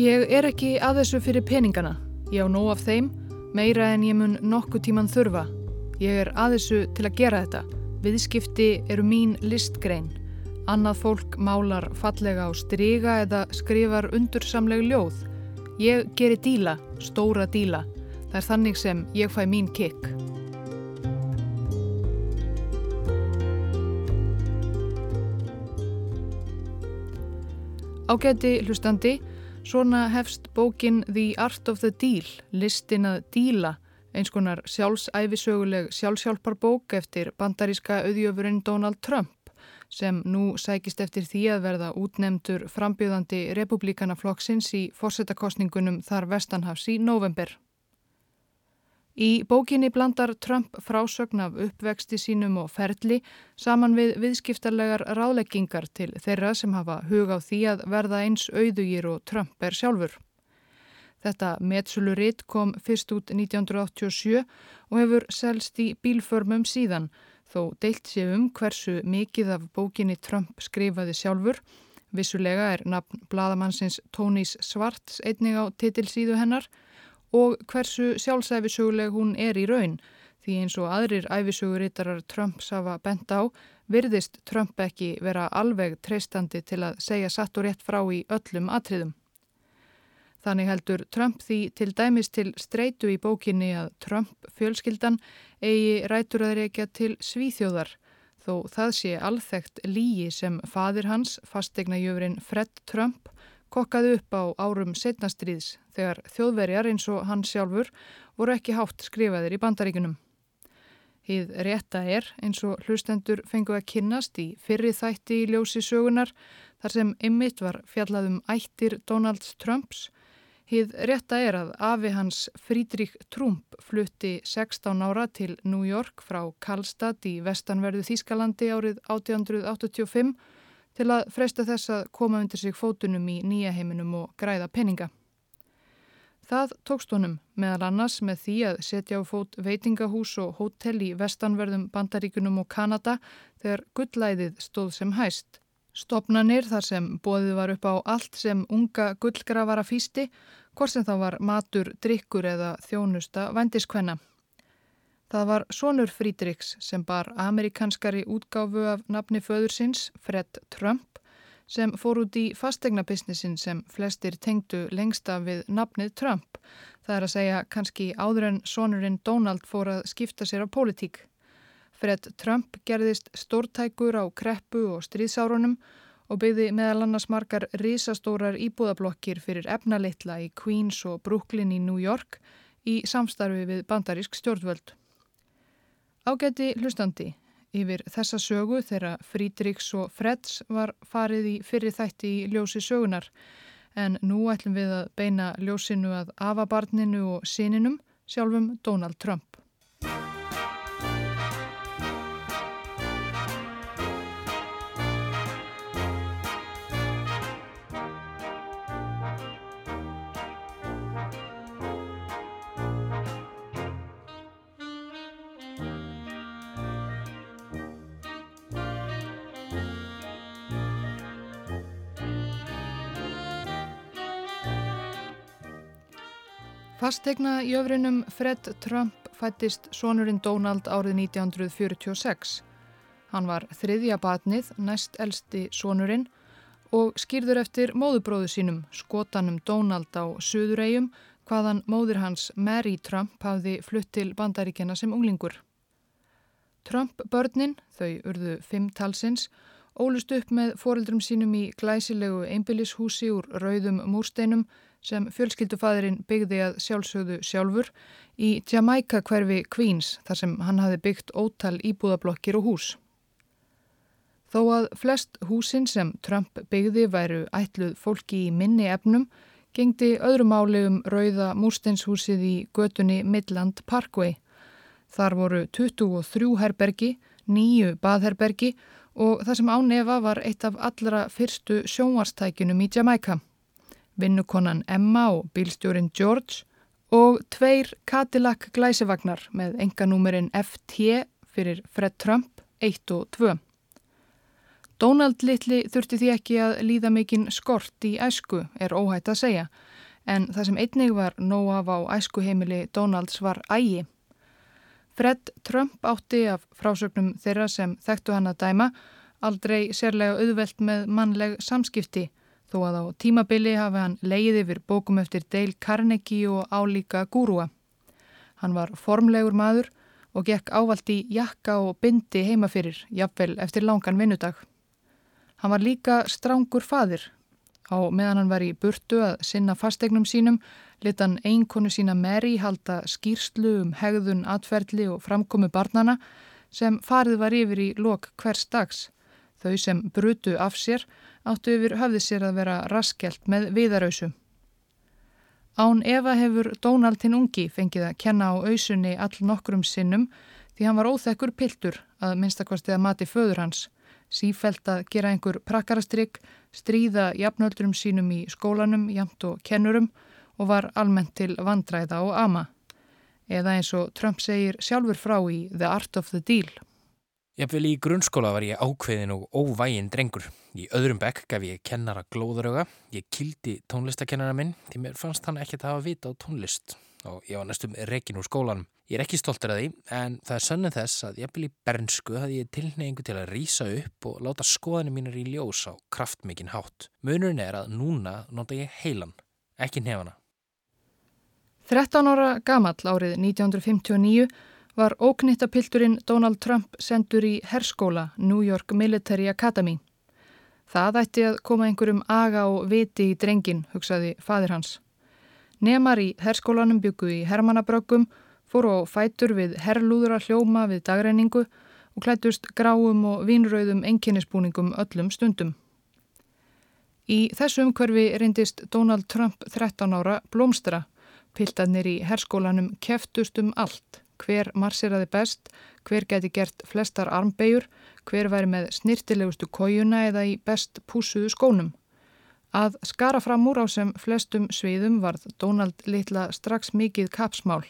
Ég er ekki að þessu fyrir peningana. Ég á nóg af þeim, meira en ég mun nokkuð tíman þurfa. Ég er að þessu til að gera þetta. Viðskipti eru mín listgrein. Annað fólk málar fallega á stryga eða skrifar undursamleg ljóð. Ég gerir díla, stóra díla. Það er þannig sem ég fæ mín kikk. Ágæti hlustandi, svona hefst bókin The Art of the Deal, listin að díla, eins konar sjálfsæfisöguleg sjálfsjálfarbók eftir bandaríska auðjöfurinn Donald Trump sem nú sækist eftir því að verða útnemtur frambjöðandi republikanaflokksins í fórsetakostningunum þar vestanhafs í november. Í bókinni blandar Trump frásögn af uppvexti sínum og ferli saman við viðskiptarlegar ráleggingar til þeirra sem hafa hug á því að verða eins auðugir og Trump er sjálfur. Þetta metsöluritt kom fyrst út 1987 og hefur selst í bílförmum síðan þó deilt sé um hversu mikið af bókinni Trump skrifaði sjálfur. Vissulega er nafn bladamannsins Tónís Svarts einnig á titilsíðu hennar og hversu sjálfsæfisöguleg hún er í raun því eins og aðrir æfisögurittarar Trumps hafa bent á virðist Trump ekki vera alveg treystandi til að segja satt og rétt frá í öllum atriðum. Þannig heldur Trump því til dæmis til streitu í bókinni að Trump fjölskyldan eigi rætur að reykja til svíþjóðar þó það sé alþægt lígi sem fadir hans, fastegna jöfurinn Fred Trump, kokkaði upp á árum setnastriðs þegar þjóðverjar eins og hann sjálfur voru ekki hátt skrifaðir í bandaríkunum. Hið rétta er eins og hlustendur fengu að kynnast í fyrri þætti í ljósi sögunar þar sem ymmit var fjallaðum ættir Donalds Trumps. Hið rétta er að afi hans Frídrik Trump flutti 16 ára til New York frá Karlstad í vestanverðu Þískalandi árið 1885 til að freysta þess að koma undir sig fótunum í nýja heiminum og græða peninga. Það tókst honum meðal annars með því að setja á fót veitingahús og hótel í vestanverðum Bandaríkunum og Kanada þegar gullæðið stóð sem hæst. Stopnanir þar sem bóðið var upp á allt sem unga gullgrafara fýsti, hvort sem það var matur, drikkur eða þjónusta vendiskvenna. Það var sonur Frídriks sem bar amerikanskari útgáfu af nafni föðursins, Fred Trump, sem fór út í fastegnabisnissin sem flestir tengdu lengsta við nafnið Trump. Það er að segja kannski áður en sonurinn Donald fór að skipta sér á pólitík. Fred Trump gerðist stórtækur á kreppu og stríðsárunum og byggði meðal annars margar risastórar íbúðablokkir fyrir efnalitla í Queens og Brooklyn í New York í samstarfi við bandarísk stjórnvöld. Ágæti hlustandi, yfir þessa sögu þegar Frídriks og Freds var farið í fyrri þætti í ljósi sögunar en nú ætlum við að beina ljósinu að afabarninu og sininum sjálfum Donald Trump. Fastegna jöfrinum Fred Trump fættist sonurinn Donald árið 1946. Hann var þriðja batnið, næst elsti sonurinn og skýrður eftir móðubróðu sínum, skotanum Donald á Suðuregjum, hvaðan móður hans Mary Trump hafði flutt til bandaríkjana sem unglingur. Trump börnin, þau urðu fimm talsins, ólust upp með foreldrum sínum í glæsilegu einbillishúsi úr rauðum múrsteinum sem fjölskyldufæðurinn byggði að sjálfsögðu sjálfur í Jamaica hverfi Queens þar sem hann hafi byggt ótal íbúðablokkir og hús. Þó að flest húsin sem Trump byggði væru ætluð fólki í minni efnum, gengdi öðru máli um rauða múrstenshúsið í götunni Midland Parkway. Þar voru 23 herbergi, nýju baðherbergi og það sem ánefa var eitt af allra fyrstu sjónvarstækinum í Jamaica vinnukonan Emma og bílstjórin George og tveir Cadillac glæsivagnar með enganúmerinn FT fyrir Fred Trump 1 og 2. Donald Litli þurfti því ekki að líða mikinn skort í æsku, er óhætt að segja, en það sem einnig var nóg af á æskuheimili Donalds var ægi. Fred Trump átti af frásögnum þeirra sem þekktu hann að dæma aldrei sérlega auðvelt með mannleg samskipti þó að á tímabili hafi hann leið yfir bókum eftir Dale Carnegie og álíka gúrua. Hann var formlegur maður og gekk ávalt í jakka og bindi heimafyrir, jafnvel eftir langan vinnudag. Hann var líka strángur fadir. Á meðan hann var í burtu að sinna fastegnum sínum, lit hann einkonu sína Mary halda skýrslu um hegðun, atferðli og framkomi barnana sem farið var yfir í lok hvers dags. Þau sem brutu af sér áttu yfir höfði sér að vera raskelt með viðarauðsu. Án Eva hefur Dónaldin ungi fengið að kenna á auðsunni all nokkrum sinnum því hann var óþekkur piltur að minnstakvastið að mati föður hans. Sífælt að gera einhver prakkarastrygg, stríða jafnöldrum sínum í skólanum, jamt og kennurum og var almennt til vandræða og ama. Eða eins og Trump segir sjálfur frá í The Art of the Deal. Jafnvel í grunnskóla var ég ákveðin og óvægin drengur. Í öðrum bekk gaf ég kennara glóðaröga. Ég kildi tónlistakennara minn því mér fannst hann ekkert að hafa vita á tónlist og ég var næstum rekin úr skólanum. Ég er ekki stoltur að því en það er sönnum þess að jafnvel í bernsku hafði ég tilneyingu til að rýsa upp og láta skoðanir mínar í ljós á kraftmikinn hátt. Munurinn er að núna nota ég heilan, ekki nefana. 13 ára gamall árið 1959 var óknittapilturinn Donald Trump sendur í herskóla New York Military Academy. Það ætti að koma einhverjum aga og viti í drengin, hugsaði fadir hans. Nemar í herskólanum byggu í Hermannabröggum, fóru á fætur við herrlúðra hljóma við dagreiningu og klættust gráum og vínröðum enginnisbúningum öllum stundum. Í þessu umhverfi reyndist Donald Trump 13 ára blómstra. Piltarnir í herskólanum keftust um allt hver marseraði best, hver geti gert flestar armbegjur, hver væri með snirtilegustu kójuna eða í best púsuðu skónum. Að skara fram úr á sem flestum sviðum varð Donald litla strax mikið kapsmál.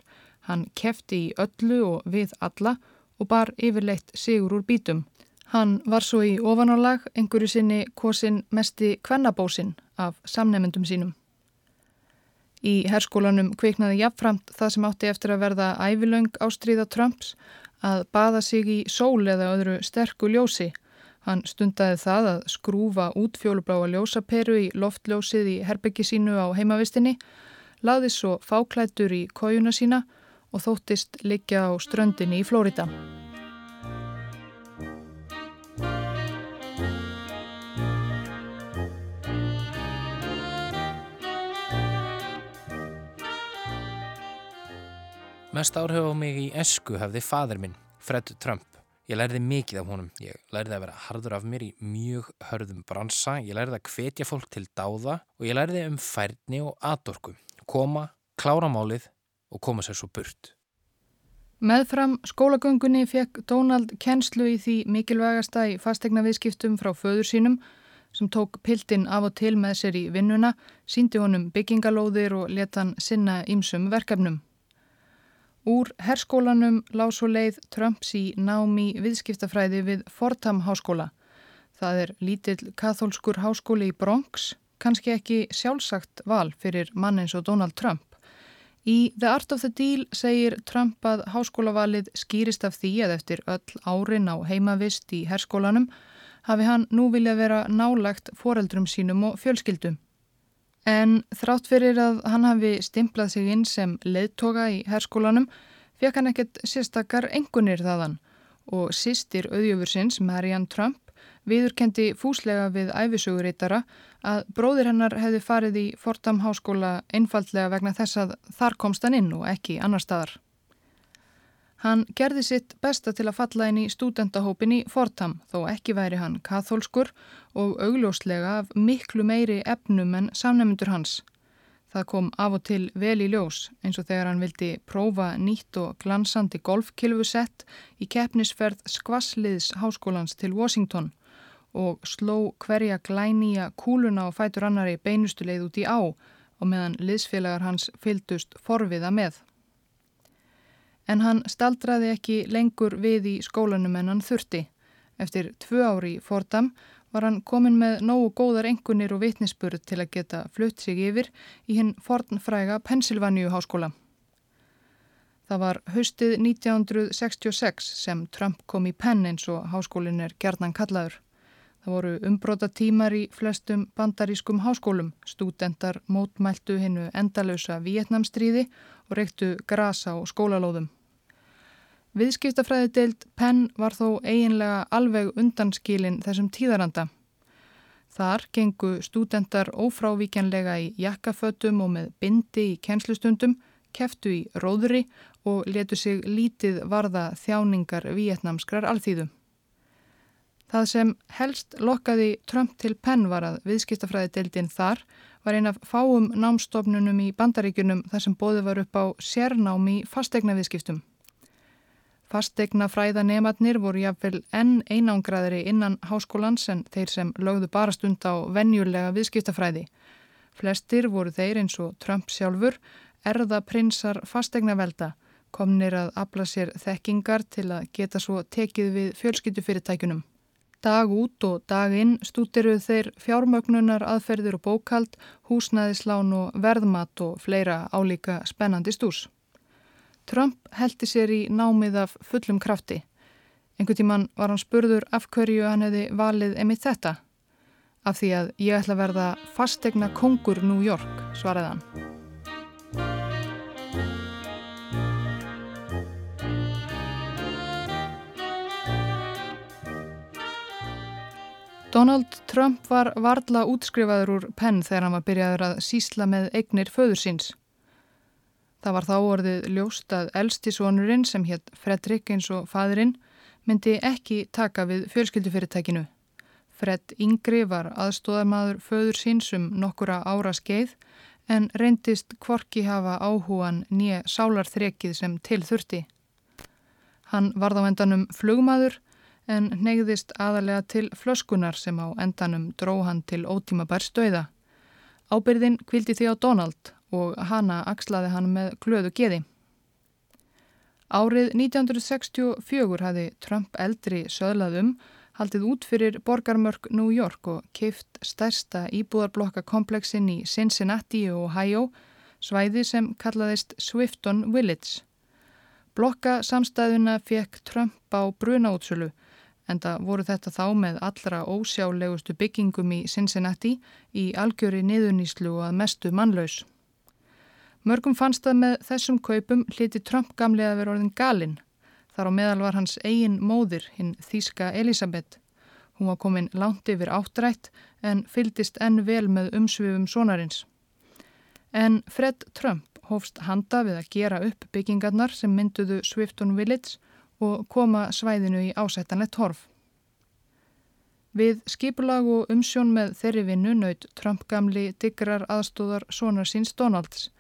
Hann kefti í öllu og við alla og bar yfirleitt sigur úr bítum. Hann var svo í ofanálag einhverju sinni kosin mesti kvennabósin af samnefndum sínum. Í herskólanum kveiknaði jafnframt það sem átti eftir að verða ævilöng ástríða Trumps að baða sig í sól eða öðru sterku ljósi. Hann stundaði það að skrúfa út fjólubláa ljósaperu í loftljósið í herbyggi sínu á heimavistinni, laði svo fáklættur í kójuna sína og þóttist liggja á ströndinni í Flórida. Mest áhrif á mig í esku hefði fadur minn, Fred Trump. Ég lærði mikið af honum. Ég lærði að vera hardur af mér í mjög hörðum bransa. Ég lærði að hvetja fólk til dáða og ég lærði um færni og atorku. Koma, klára málið og koma sér svo burt. Meðfram skólagöngunni fekk Donald kennslu í því mikilvægasta í fastegna viðskiptum frá föður sínum sem tók piltin af og til með sér í vinnuna, síndi honum byggingalóðir og leta hann sinna ýmsum verkefnum. Úr herskólanum lág svo leið Trumps í námi viðskiptafræði við Fordham háskóla. Það er lítill katholskur háskóli í Bronx, kannski ekki sjálfsagt val fyrir mann eins og Donald Trump. Í The Art of the Deal segir Trump að háskólavalið skýrist af því að eftir öll árin á heimavist í herskólanum hafi hann nú vilja vera nálagt foreldrum sínum og fjölskyldum. En þrátt fyrir að hann hafi stimplað sig inn sem leðtoga í herskólanum fekk hann ekkert sérstakar engunir þaðan og sýstir auðjöfursins Marianne Trump viðurkendi fúslega við æfisögurítara að bróðir hennar hefði farið í Fordham háskóla einfallega vegna þess að þar komst hann inn og ekki annar staðar. Hann gerði sitt besta til að falla inn í stúdendahópin í Fordham þó ekki væri hann katholskur og augljóslega af miklu meiri efnum en samnefndur hans. Það kom af og til vel í ljós eins og þegar hann vildi prófa nýtt og glansandi golfkilfusett í keppnisferð skvassliðs háskólans til Washington og sló hverja glænýja kúluna og fætur annari beinustuleið út í á og meðan liðsfélagar hans fyldust forviða með en hann staldraði ekki lengur við í skólanum en hann þurfti. Eftir tvö ári í Fordham var hann komin með nógu góðar engunir og vitnisspurð til að geta flutt sig yfir í hinn fornfræga Pennsylvania háskóla. Það var haustið 1966 sem Trump kom í penn eins og háskólin er gerðnan kallaður. Það voru umbróta tímar í flestum bandarískum háskólum. Stúdendar mótmæltu hinnu endalösa Vietnamstríði og reyktu grasa á skólalóðum. Viðskiptafræði deild Penn var þó eiginlega alveg undanskilin þessum tíðaranda. Þar gengu stúdendar ófrávíkjanlega í jakkafötum og með bindi í kjenslustundum, keftu í róðri og letu sig lítið varða þjáningar vietnamskrar alþýðum. Það sem helst lokkaði Trump til penn var að viðskiptafræðiteildin þar var ein af fáum námstofnunum í bandaríkunum þar sem bóði var upp á sérnám í fastegna viðskiptum. Fastegna fræðanematnir voru jáfnvel enn einangraðri innan háskólans en þeir sem lögðu bara stund á venjulega viðskiptafræði. Flestir voru þeir eins og Trump sjálfur erða prinsar fastegna velda komnir að afla sér þekkingar til að geta svo tekið við fjölskyttufyrirtækunum. Dag út og dag inn stútiruð þeir fjármögnunar, aðferðir og bókald, húsnæðislán og verðmat og fleira álíka spennandi stús. Trump heldi sér í námið af fullum krafti. Engu tíman var hann spurður af hverju hann hefði valið emitt þetta. Af því að ég ætla að verða fastegna kongur New York, svaraði hann. Donald Trump var varla útskrifaður úr penn þegar hann var byrjaður að sísla með eignir föður síns. Það var þá orðið ljóst að elstisvonurinn sem hétt Fredrik eins og fadurinn myndi ekki taka við fjölskyldufyrirtækinu. Fred Yngri var aðstóðarmadur föður síns um nokkura ára skeið en reyndist kvorki hafa áhúan nýja sálarþrekið sem til þurfti. Hann var þá endanum flugmaður en neyðist aðalega til flöskunar sem á endanum dró hann til ótíma bærstöiða. Ábyrðin kvildi því á Donald og hana axlaði hann með glöðu geði. Árið 1964 hafi Trump eldri söðlaðum haldið út fyrir borgarmörk New York og keift stærsta íbúðarblokkakompleksin í Cincinnati og Ohio, svæði sem kallaðist Swifton Village. Blokka samstæðuna fekk Trump á brunaútsölu Enda voru þetta þá með allra ósjálegustu byggingum í Cincinnati í algjöri niðuníslu og að mestu mannlaus. Mörgum fannst að með þessum kaupum hliti Trump gamlega vera orðin galinn. Þar á meðal var hans eigin móðir, hinn Þíska Elisabeth. Hún var komin langt yfir áttrætt en fyldist enn vel með umsvifum sonarins. En Fred Trump hófst handa við að gera upp byggingarnar sem mynduðu Swifton Village og koma svæðinu í ásættanlegt horf. Við skipulag og umsjón með þeirri vinnu naut Trump gamli digrar aðstóðar sonar síns Donalds.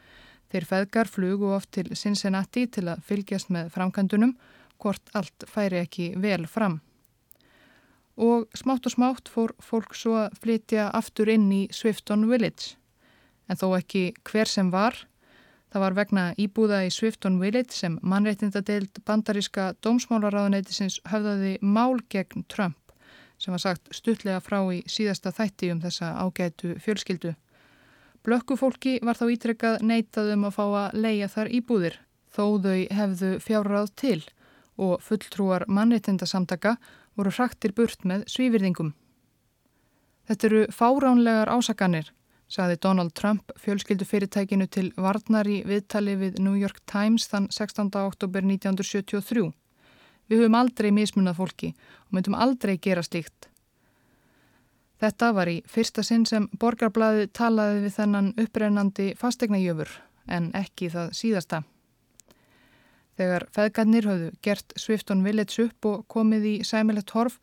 Þeir feðgar flugu oft til Cincinnati til að fylgjast með framkandunum hvort allt færi ekki vel fram. Og smátt og smátt fór fólk svo að flytja aftur inn í Swifton Village. En þó ekki hver sem var, Það var vegna íbúða í Swifton Village sem mannreittindadeild bandaríska dómsmálaráðuneytisins höfðaði mál gegn Trump sem var sagt stuttlega frá í síðasta þætti um þessa ágætu fjölskyldu. Blökkufólki var þá ítrekkað neitað um að fá að leia þar íbúðir þó þau hefðu fjárráð til og fulltrúar mannreitindasamtaka voru hraktir burt með svívirðingum. Þetta eru fáránlegar ásakanir saði Donald Trump fjölskyldu fyrirtækinu til varnar í viðtali við New York Times þann 16. oktober 1973. Við höfum aldrei mismunað fólki og myndum aldrei gera slíkt. Þetta var í fyrsta sinn sem borgarblæði talaði við þennan upprennandi fastegnajöfur en ekki það síðasta. Þegar feðgarnir höfðu gert Swifton Village upp og komið í sæmilegt horf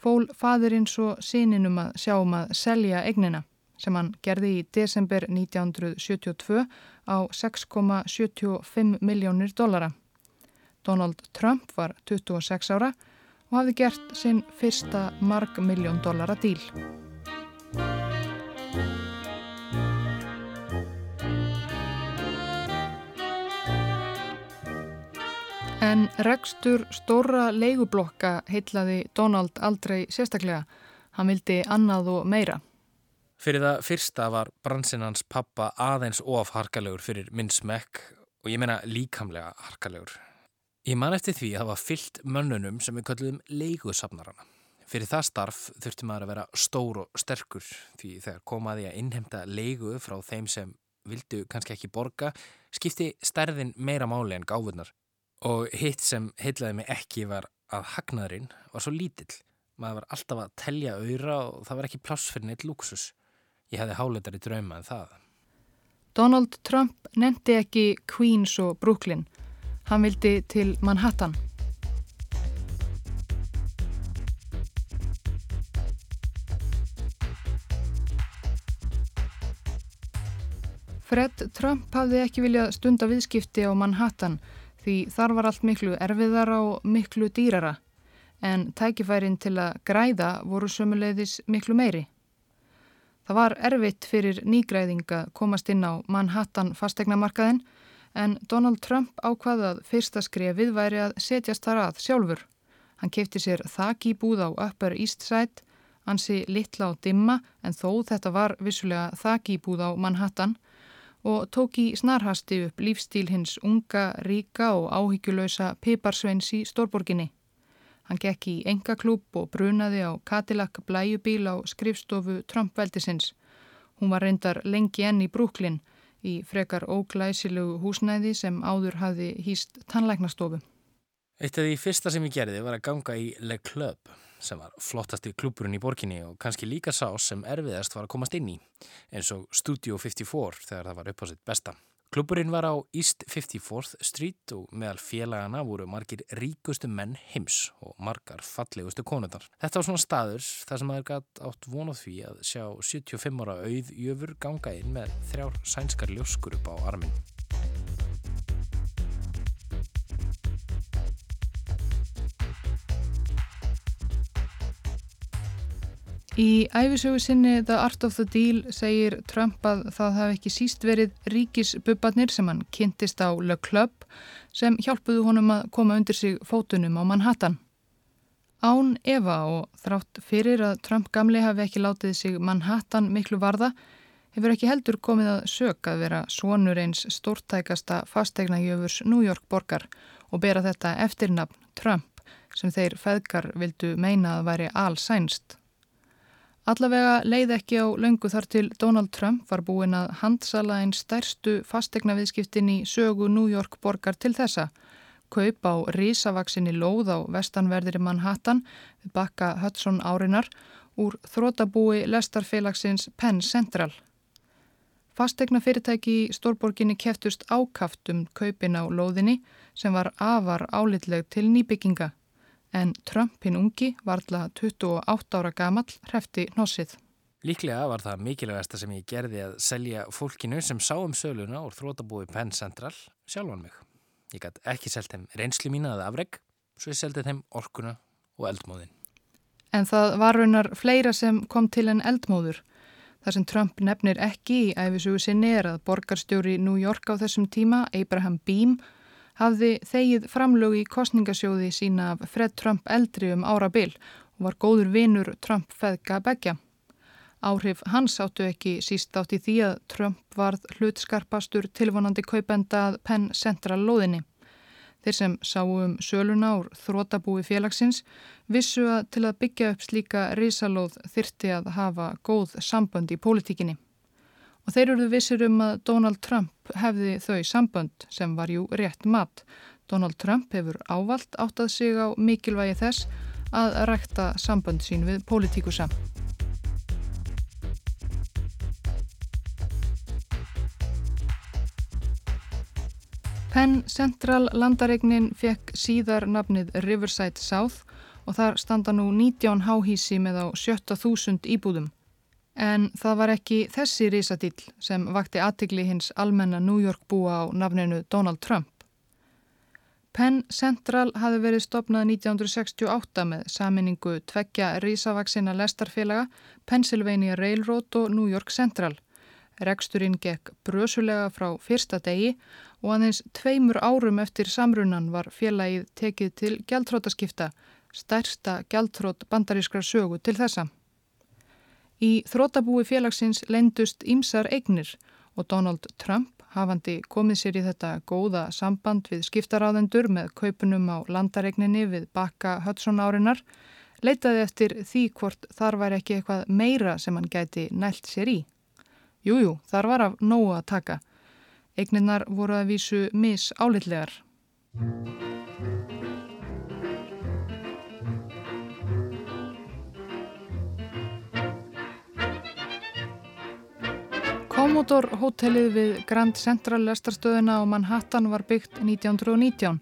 fól fadirinn svo síninum að sjá um að selja egnina sem hann gerði í desember 1972 á 6,75 miljónir dollara. Donald Trump var 26 ára og hafði gert sinn fyrsta marg miljón dollara díl. En rekstur stóra leigublokka heitlaði Donald aldrei sérstaklega Hann vildi annað og meira. Fyrir það fyrsta var bransinn hans pappa aðeins of harkalegur fyrir minn smekk og ég meina líkamlega harkalegur. Ég man eftir því að það var fyllt mönnunum sem við kölluðum leigusafnarana. Fyrir það starf þurfti maður að vera stór og sterkur því þegar komaði að innhemta leigu frá þeim sem vildu kannski ekki borga skipti stærðin meira máli en gáfurnar. Og hitt sem heitlaði mig ekki var að hagnaðurinn var svo lítill. Maður var alltaf að telja auðra og það var ekki pláss fyrir neitt luxus. Ég hefði háletar í drauma en það. Donald Trump nefndi ekki Queens og Brooklyn. Hann vildi til Manhattan. Fred Trump hafði ekki viljað stunda viðskipti á Manhattan því þar var allt miklu erfiðara og miklu dýrara en tækifærin til að græða voru sömuleiðis miklu meiri. Það var erfitt fyrir nýgræðing að komast inn á Manhattan fastegnamarkaðin en Donald Trump ákvaði að fyrsta skrefið væri að setjast þar að sjálfur. Hann kefti sér þakki búð á Upper East Side, ansi litla á dimma en þó þetta var vissulega þakki búð á Manhattan og tók í snarhasti upp lífstíl hins unga, ríka og áhyggjulösa Piparsveins í Stórborginni. Hann gekk í engaklúb og brunaði á Cadillac blæjubíl á skrifstofu Trump-veldisins. Hún var reyndar lengi enn í Brúklinn í frekar óglæsilegu húsnæði sem áður hafði hýst tannlæknastofu. Eitt af því fyrsta sem ég gerði var að ganga í Le Club sem var flottasti klúpurinn í borginni og kannski líka sá sem erfiðast var að komast inn í, eins og Studio 54 þegar það var upp á sitt besta. Klúpurinn var á East 54th Street og meðal félagana voru margir ríkustu menn heims og margar fallegustu konundar. Þetta var svona staður þar sem maður gætt átt vonað því að sjá 75 ára auð jöfur ganga inn með þrjár sænskar ljóskur upp á arminn. Í æfisögu sinni The Art of the Deal segir Trump að það hafi ekki síst verið ríkisbubbarnir sem hann kynntist á Le Club sem hjálpuðu honum að koma undir sig fótunum á Manhattan. Án Eva og þrátt fyrir að Trump gamli hafi ekki látið sig Manhattan miklu varða hefur ekki heldur komið að sög að vera svonur eins stórtækasta fastegnajöfurs New York borgar og bera þetta eftirnafn Trump sem þeir feðgar vildu meina að væri allsænst. Allavega leið ekki á löngu þar til Donald Trump var búin að handsala einn stærstu fastegnaviðskiptin í sögu New York borgar til þessa. Kaup á risavaksinni lóð á vestanverðir Manhattan bakka Hudson árinar úr þrótabúi lestarfélagsins Penn Central. Fastegna fyrirtæki í stórborginni keftust ákaft um kaupin á lóðinni sem var afar álitleg til nýbygginga en Trump hinn ungi varðla 28 ára gamall hrefti hnossið. Líklega var það mikilvægasta sem ég gerði að selja fólkinu sem sá um söluna úr þrótabúi Penn Central sjálfan mig. Ég gæti ekki selgt þeim reynslu mína að afreg, svo ég seldi þeim orkuna og eldmóðin. En það var raunar fleira sem kom til en eldmóður. Það sem Trump nefnir ekki í æfisugu sinni er að borgarstjóri New York á þessum tíma, Abraham Beam, hafði þegið framlög í kostningasjóði sína af Fred Trump eldri um ára bil og var góður vinur Trump feðga begja. Áhrif hans áttu ekki síst átt í því að Trump varð hlutskarpastur tilvonandi kaupenda að Penn Central loðinni. Þeir sem sáum söluna úr þrótabúi félagsins vissu að til að byggja upp slíka risalóð þyrti að hafa góð sambönd í pólitíkinni og þeir eruðu vissir um að Donald Trump hefði þau sambönd sem var jú rétt mat. Donald Trump hefur ávalt áttað sig á mikilvægi þess að rækta sambönd sín við pólitíkusa. Penn Central landaregnin fekk síðar nafnið Riverside South og þar standa nú 19 háhísi með á 70.000 íbúðum. En það var ekki þessi risadill sem vakti aðtikli hins almenna New York búa á nafninu Donald Trump. Penn Central hafi verið stopnað 1968 með saminningu tveggja risavaksina lestarfélaga, Pennsylvania Railroad og New York Central. Reksturinn gekk brösulega frá fyrsta degi og aðeins tveimur árum eftir samrunan var félagið tekið til gjaldtrótaskipta, stærsta gjaldtrót bandarískra sögu til þessa. Í þrótabúi félagsins lendust ímsar eignir og Donald Trump, hafandi komið sér í þetta góða samband við skiptaráðendur með kaupunum á landaregninni við bakka Hudson árinar, leitaði eftir því hvort þar væri ekki eitthvað meira sem hann gæti nælt sér í. Jújú, þar var af nógu að taka. Eigninnar voru að vísu mis álitlegar. Commodore hótelið við Grand Central lestarstöðuna á Manhattan var byggt 1919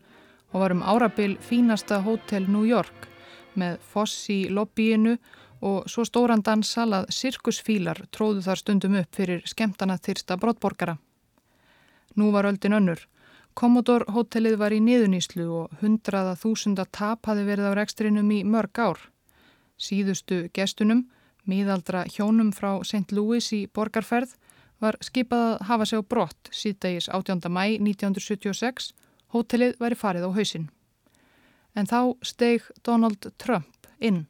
og var um árabil fínasta hótel New York með foss í lobbyinu og svo stóran dansal að sirkusfílar tróðu þar stundum upp fyrir skemtana þyrsta brottborgara. Nú var öldin önnur. Commodore hótelið var í niðuníslu og hundraða þúsunda tap hafi verið á rekstrinum í mörg ár. Síðustu gestunum, miðaldra hjónum frá St. Louis í borgarferð, var skipað að hafa sig á brott síðdegis 18. mæ 1976, hótelið væri farið á hausin. En þá steg Donald Trump inn.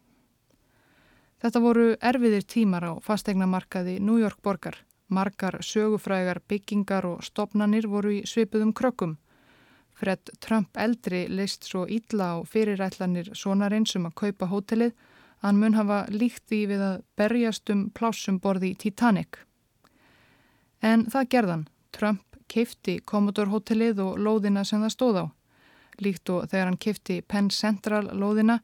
Þetta voru erfiðir tímar á fastegnamarkaði New York borgar. Margar sögufrægar byggingar og stopnanir voru í svipuðum krökkum. Fred Trump eldri leist svo ítla á fyrirætlanir svona reynsum að kaupa hótelið hann mun hafa líkt því við að berjast um plásum borði í Titanic. En það gerðan. Trump keifti Commodore hotellið og lóðina sem það stóð á. Líkt og þegar hann keifti Penn Central lóðina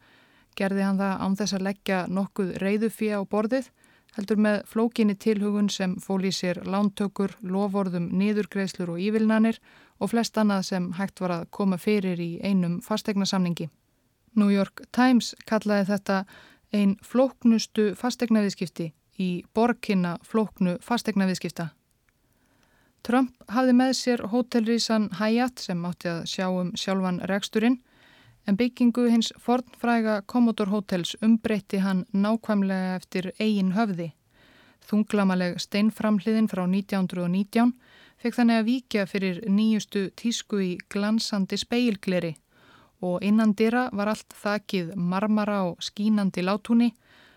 gerði hann það án þess að leggja nokkuð reyðufía á borðið heldur með flókinni tilhugun sem fól í sér lántökur, lovorðum, niðurgreislur og ívilnanir og flest annað sem hægt var að koma fyrir í einum fastegnasamningi. New York Times kallaði þetta ein flóknustu fastegnaviðskipti í borginna flóknu fastegnaviðskipta. Trump hafði með sér hótelrísan Hyatt sem átti að sjá um sjálfan reksturinn en byggingu hins fornfræga Commodore Hotels umbreytti hann nákvæmlega eftir eigin höfði. Þunglamaleg steinframhliðin frá 1919 fekk þannig að víkja fyrir nýjustu tísku í glansandi speilgleri og innan dyrra var allt þakið marmara og skínandi látúni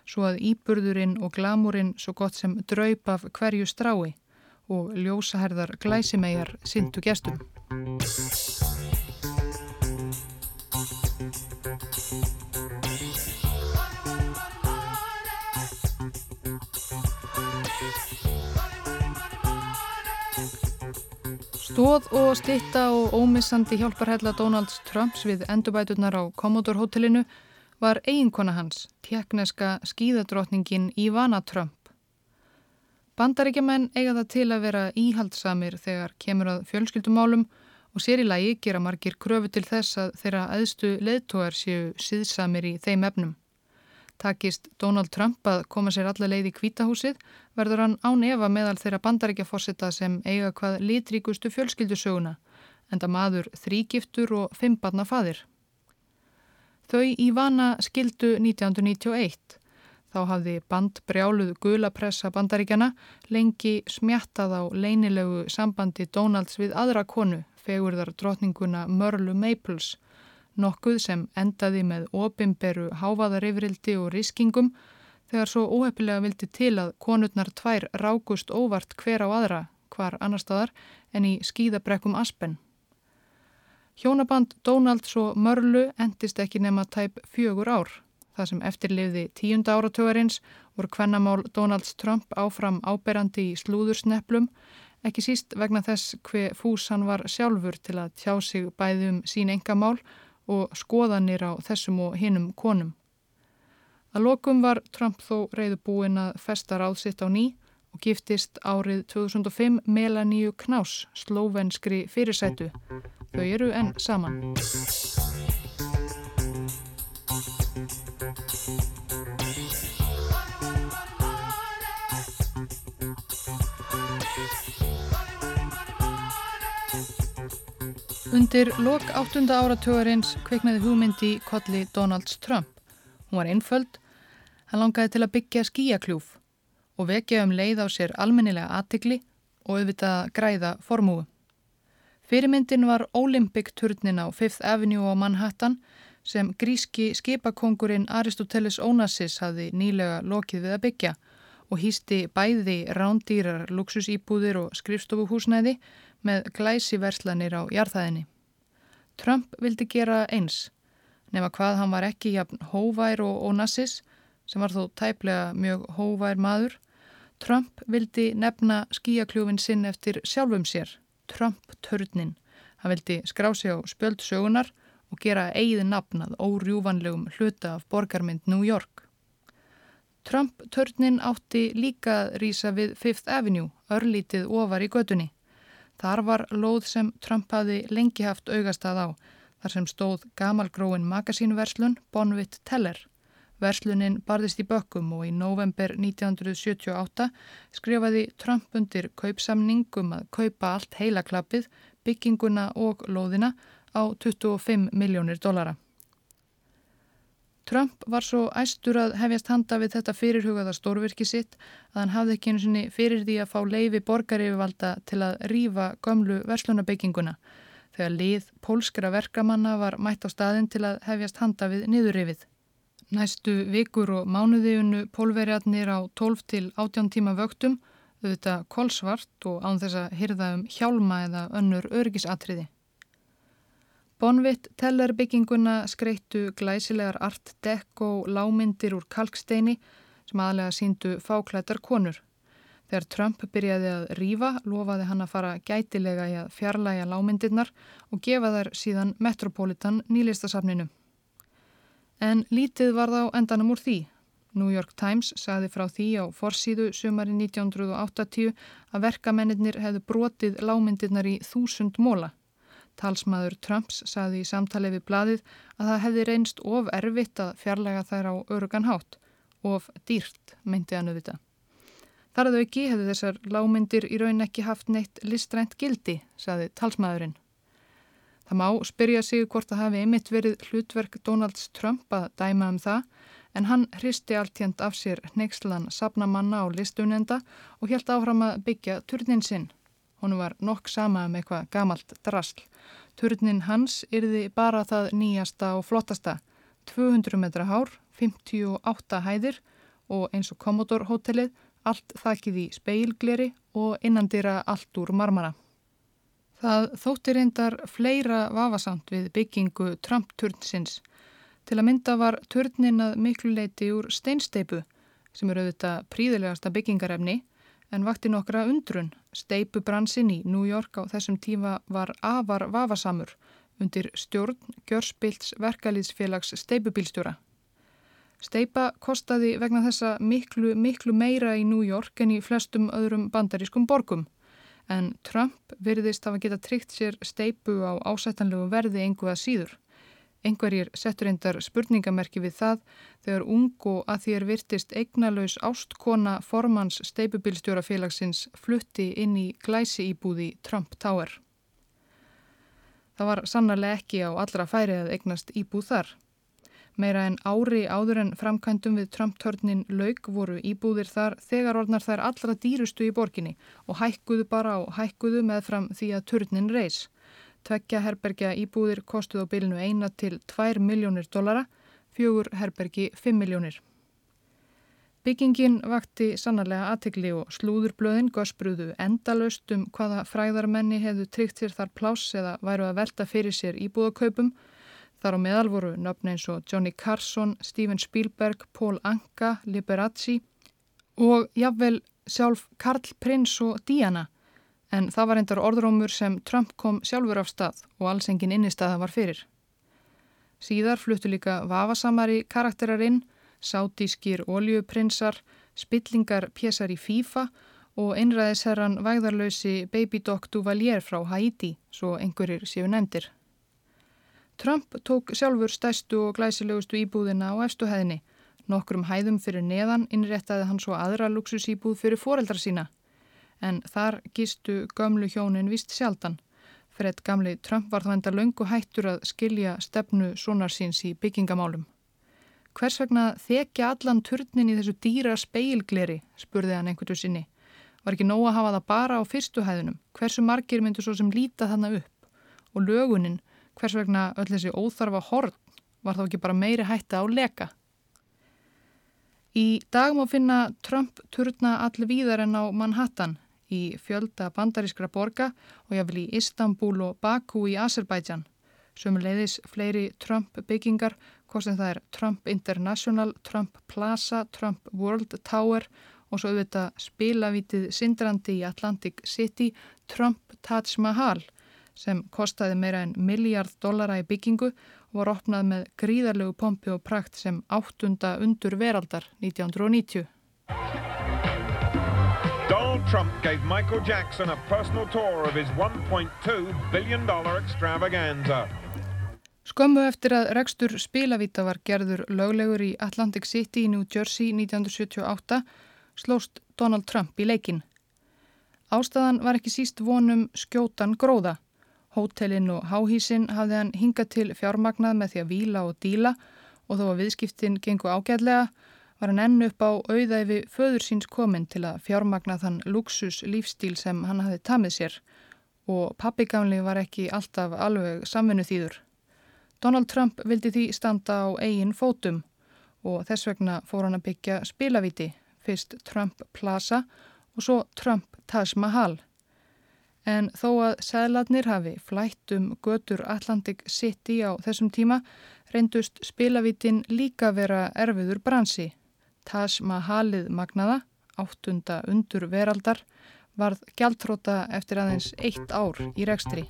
svo að íburðurinn og glamurinn svo gott sem draup af hverju strái og ljósaherðar glæsimegjar syndu gestum. Stóð og stitta og ómissandi hjálparhella Donalds Trumps við endurbæturnar á Commodore hotellinu var eiginkona hans, tjekneska skíðadrótningin Ivana Trump Bandaríkjaman eiga það til að vera íhaldsamir þegar kemur að fjölskyldumálum og sér í lagi gera margir kröfu til þess að þeirra aðstu leðtóar séu síðsamir í þeim efnum. Takist Donald Trump að koma sér alla leið í kvítahúsið verður hann án efa meðal þeirra bandaríkjaforsita sem eiga hvað litríkustu fjölskyldusöguna, enda maður þrýgiftur og fimmbarna fadir. Þau í vana skildu 1991 Þá hafði bandbrjáluð gulapressa bandaríkjana lengi smjattað á leinilegu sambandi Donalds við aðra konu, fegurðar drotninguna Mörlu Maples, nokkuð sem endaði með opimberu háfaðarifrildi og riskingum þegar svo óhefilega vildi til að konurnar tvær rákust óvart hver á aðra, hvar annar staðar, en í skýðabrekkum Aspen. Hjónaband Donalds og Mörlu endist ekki nema tæp fjögur ár. Það sem eftirlifði tíunda áratögarins voru kvennamál Donalds Trump áfram áberandi í slúðursneplum, ekki síst vegna þess hver fús hann var sjálfur til að tjá sig bæðum sín engamál og skoðanir á þessum og hinnum konum. Að lokum var Trump þó reyðubúin að festa ráðsitt á ný og giftist árið 2005 Melanie Knaus, slóvenskri fyrirsætu. Þau eru enn saman. Undir lok áttunda áratögarins kveiknaði hugmyndi kolli Donalds Trump. Hún var einföld, hann langaði til að byggja skíakljúf og vekja um leið á sér almennilega aðtikli og auðvitað græða formúu. Fyrirmyndin var Olympic-turnin á Fifth Avenue á Manhattan sem gríski skipakongurinn Aristoteles Onassis hafði nýlega lokið við að byggja og hýsti bæði rándýrar luxusýbúðir og skrifstofuhúsnæði með glæsi verslanir á jarðhæðinni. Trump vildi gera eins, nema hvað hann var ekki jafn hóvær og Onassis, sem var þó tæplega mjög hóvær maður. Trump vildi nefna skíakljúfin sinn eftir sjálfum sér, Trump-törnin. Hann vildi skrá sig á spjöld sögunar og gera eigið nafnað órjúvanlegum hluta af borgarmynd New York. Trump-törnin átti líka rýsa við Fifth Avenue, örlítið ofar í gödunni. Þar var lóð sem Trump hafi lengi haft augastað á, þar sem stóð gamalgróin magasínverslun Bonvit Teller. Verslunin barðist í bökkum og í november 1978 skrifaði Trump undir kaupsamning um að kaupa allt heilaklappið, bygginguna og lóðina á 25 miljónir dollara. Trump var svo æstur að hefjast handa við þetta fyrirhugaða stórvirki sitt að hann hafði ekki einu sinni fyrir því að fá leifi borgaryfirvalda til að rýfa gömlu verslunarbygginguna þegar lið pólskra verkamanna var mætt á staðin til að hefjast handa við niðurrifið. Næstu vikur og mánuðiunu pólverjarnir á 12 til 18 tíma vöktum auðvitað kolsvart og án þess að hyrða um hjálma eða önnur örgisatriði. Bonvitt teller bygginguna skreittu glæsilegar art deco lámyndir úr kalksteini sem aðlega síndu fáklættar konur. Þegar Trump byrjaði að rýfa lofaði hann að fara gætilega í að fjarlæga lámyndirnar og gefa þær síðan Metropolitan nýlistasafninu. En lítið var þá endanum úr því. New York Times sagði frá því á forsíðu sumari 1980 að verkamennir hefðu brotið lámyndirnar í þúsund móla. Talsmaður Trumps saði í samtali við bladið að það hefði reynst of erfitt að fjarlæga þær á örugan hátt, of dýrt, meinti hann auðvitað. Þar að þau ekki hefði þessar lámyndir í raun ekki haft neitt listrænt gildi, saði talsmaðurinn. Það má spyrja sig hvort það hafi einmitt verið hlutverk Donalds Trump að dæma um það, en hann hristi alltjönd af sér neykslan sapnamanna á listunenda og helt áfram að byggja turnin sinn. Hún var nokk sama um eitthvað gamalt drasl. Turnin hans yrði bara það nýjasta og flottasta. 200 metra hár, 58 hæðir og eins og Commodore hotellið, allt þakkið í speilgleri og innandira allt úr marmara. Það þótti reyndar fleira vafasamt við byggingu Trump-turnsins. Til að mynda var turnin að miklu leiti úr steinsteipu sem eru auðvitað príðilegasta byggingarefni en vakti nokkra undrun. Steipubransin í New York á þessum tíma var afar vafasamur undir stjórn Gjörspilts verkalýðsfélags steipubílstjóra. Steipa kostaði vegna þessa miklu, miklu meira í New York en í flestum öðrum bandarískum borgum. En Trump virðist að geta tryggt sér steipu á ásættanlegu verði engu að síður. Engverjir settur endar spurningamerki við það þegar ung og að því er virtist eignalös ástkona formans steipubilstjórafélagsins flutti inn í glæsi íbúði Trump Tower. Það var sannarlega ekki á allra færi að eignast íbúð þar. Meira en ári áður en framkvæmdum við Trump-törnin laug voru íbúðir þar þegar orðnar þær allra dýrustu í borginni og hækkuðu bara og hækkuðu með fram því að törnin reys. Tveggja herbergja íbúðir kostuð á bylnu eina til 2 miljónir dollara, fjögur herbergi 5 miljónir. Byggingin vakti sannarlega aðtegli og slúðurblöðin gösbruðu endalöst um hvaða fræðarmenni hefðu tryggt sér þar pláss eða væru að velta fyrir sér íbúðakaupum. Þar á meðal voru nöfn eins og Johnny Carson, Steven Spielberg, Paul Anka, Liberace og jáfnvel sjálf Karl Prins og Diana en það var endar orðrómur sem Trump kom sjálfur af stað og alls engin innistaða var fyrir. Síðar fluttu líka vafasamari karakterarinn, sátískir oljuprinsar, spillingar pjessar í FIFA og einræðisherran vægðarlausi Baby Doc Duvalier frá Haiti, svo einhverjir séu nefndir. Trump tók sjálfur stæstu og glæsilegustu íbúðina á efstu hæðinni. Nokkrum hæðum fyrir neðan innréttaði hann svo aðra luxusíbúð fyrir foreldra sína en þar gistu gömlu hjónin vist sjaldan. Fred gamli Trump var það enda löngu hættur að skilja stefnu sonarsins í byggingamálum. Hvers vegna þekja allan turnin í þessu dýra speilgleri, spurði hann einhverju sinni. Var ekki nóg að hafa það bara á fyrstu hæðunum? Hversu margir myndu svo sem líta þannig upp? Og lögunin, hvers vegna öll þessi óþarfa horn var þá ekki bara meiri hætta á leka? Í dag má finna Trump turna allir víðar en á Manhattan í fjölda bandarískra borga og jáfnvel í Istanbul og Baku í Azerbaijan. Sumuleiðis fleiri Trump byggingar, hvort sem það er Trump International, Trump Plaza, Trump World Tower og svo auðvitað spilavítið sindrandi í Atlantic City, Trump Taj Mahal sem kostaði meira en miljard dollara í byggingu og var opnað með gríðarlegu pompi og prakt sem áttunda undur veraldar 1990. Trump gave Michael Jackson a personal tour of his 1.2 billion dollar extravaganza. Skömmu eftir að rekstur spilavíta var gerður löglegur í Atlantic City í New Jersey 1978 slóst Donald Trump í leikin. Ástæðan var ekki síst vonum skjótan gróða. Hótelin og háhísin hafði hann hingað til fjármagnað með því að víla og díla og þó að viðskiptin gengu ágæðlega var hann enn upp á auðæfi föður síns komin til að fjármagnað þann luxus lífstíl sem hann hafði tamið sér og pappigamli var ekki alltaf alveg samvinnu þýður. Donald Trump vildi því standa á eigin fótum og þess vegna fór hann að byggja spilavíti, fyrst Trump Plaza og svo Trump Taj Mahal. En þó að segladnir hafi flætt um götur Atlantic City á þessum tíma reyndust spilavítin líka vera erfiður bransi. Taj Mahalið magnaða, áttunda undur veraldar, varð gjaldtróta eftir aðeins eitt ár í rekstri.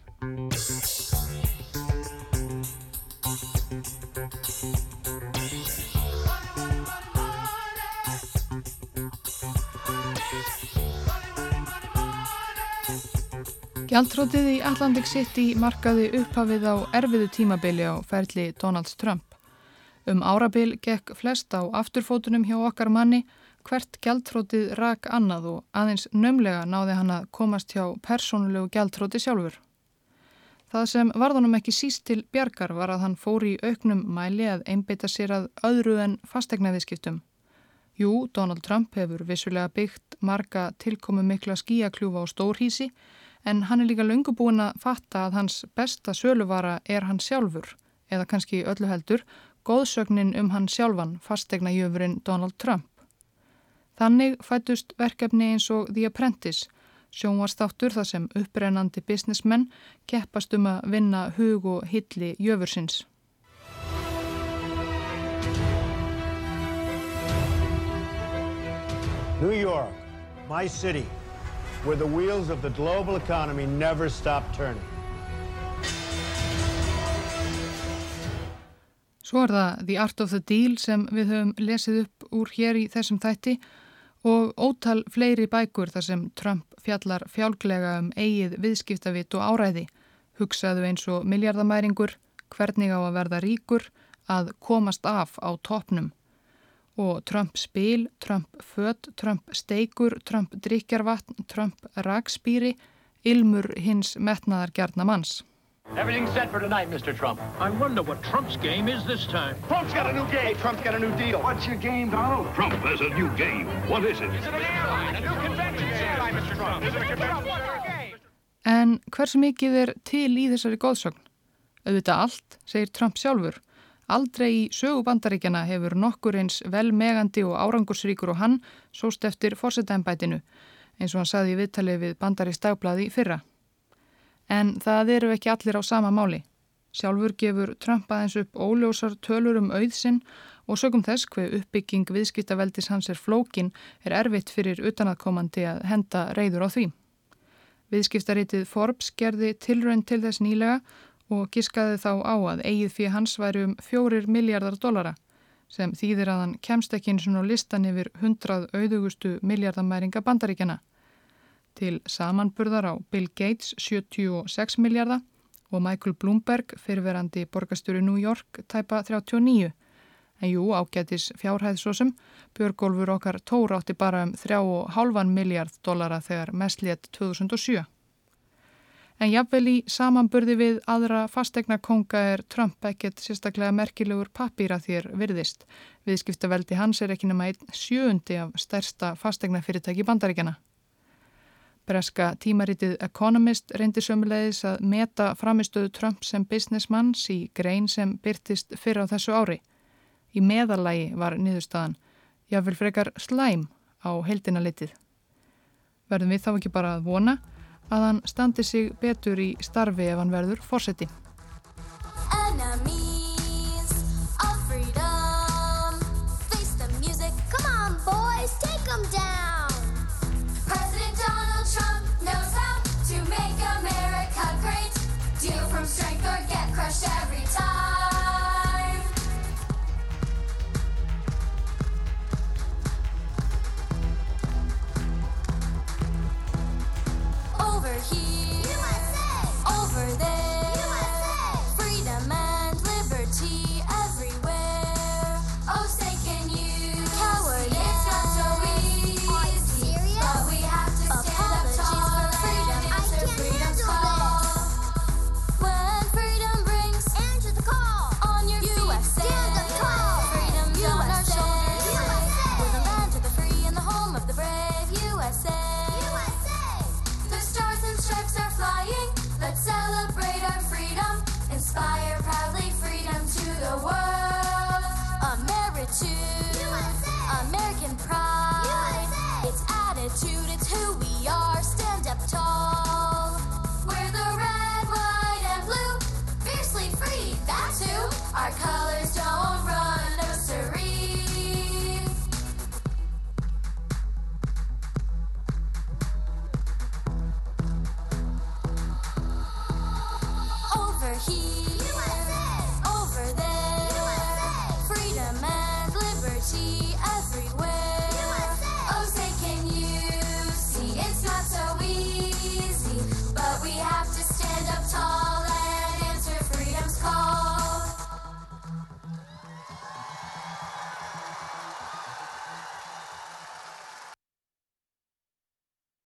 Gjaldrótið í Atlantic City markaði upphafið á erfiðu tímabili á ferli Donald Trump. Um árabil gekk flest á afturfótunum hjá okkar manni hvert gjaldrótið rak annað og aðeins nömlega náði hann að komast hjá persónulegu gjaldróti sjálfur. Það sem varðanum ekki síst til bjargar var að hann fór í auknum mæli að einbeita sér að öðru en fastegnaviðskiptum. Jú, Donald Trump hefur vissulega byggt marga tilkomu mikla skíakljúfa á stórhísi en hann er líka löngu búin að fatta að hans besta söluvara er hann sjálfur, eða kannski öllu heldur, góðsögnin um hann sjálfan fastegna jöfurinn Donald Trump. Þannig fætust verkefni eins og The Apprentice, sjónvastáttur þar sem upprennandi businessmenn keppast um að vinna hug og hilli jöfursins. New York, my city where the wheels of the global economy never stop turning. Svo er það The Art of the Deal sem við höfum lesið upp úr hér í þessum þætti og ótal fleiri bækur þar sem Trump fjallar fjálglega um eigið viðskiptavit og áræði, hugsaðu eins og miljardamæringur, hvernig á að verða ríkur, að komast af á topnum og Trump spil, Trump född, Trump steikur, Trump drikjarvatn, Trump ragspýri, ilmur hins metnaðar gjarna manns. Everything's set for tonight, Mr. Trump. I wonder what Trump's game is this time. Trump's got a new game. Hey, Trump's got a new deal. What's your game, Donald? Trump has a new game. What is it? Is it an airline? A new convention center, Mr. Trump. Is it a convention? En hversu mikið er til í þessari góðsögn? Auðvitað allt, segir Trump sjálfur. Aldrei í sögubandaríkjana hefur nokkur eins velmegandi og árangursríkur og hann sóst eftir fórsetæmbætinu eins og hann saði í viðtalið við bandaríks dagblaði fyrra. En það eru ekki allir á sama máli. Sjálfur gefur Trump aðeins upp óljósar tölur um auðsinn og sögum þess hver uppbygging viðskiptaveldis hans er flókin er erfitt fyrir utanaðkomandi að henda reyður á því. Viðskiptaritið Forbes gerði tilrönd til þess nýlega og gískaði þá á að eigið fyrir hans væri um fjórir miljardar dollara sem þýðir að hann kemst ekki eins og listan yfir hundrað auðugustu miljardamæringa bandaríkjana. Til samanburðar á Bill Gates 76 miljardar og Michael Bloomberg fyrirverandi borgastjóri New York tæpa 39. En jú, ágætis fjárhæðsósum, Björgólfur okkar tóra átti bara um 3,5 miljard dollara þegar mest létt 2007. En jafnvel í samanburði við aðra fastegna konga er Trump ekkert sérstaklega merkilegur papýra þér virðist. Viðskiptaveldi hans er ekki nema einn sjöundi af stærsta fastegna fyrirtæki bandaríkjana. Breska tímaritið Economist reyndi sömulegis að meta framistöðu Trump sem businessmanns í grein sem byrtist fyrr á þessu ári. Í meðalagi var niðurstaðan jáfnvel frekar slæm á heldina litið. Verðum við þá ekki bara að vona að hann standi sig betur í starfi ef hann verður fórseti. Sherry.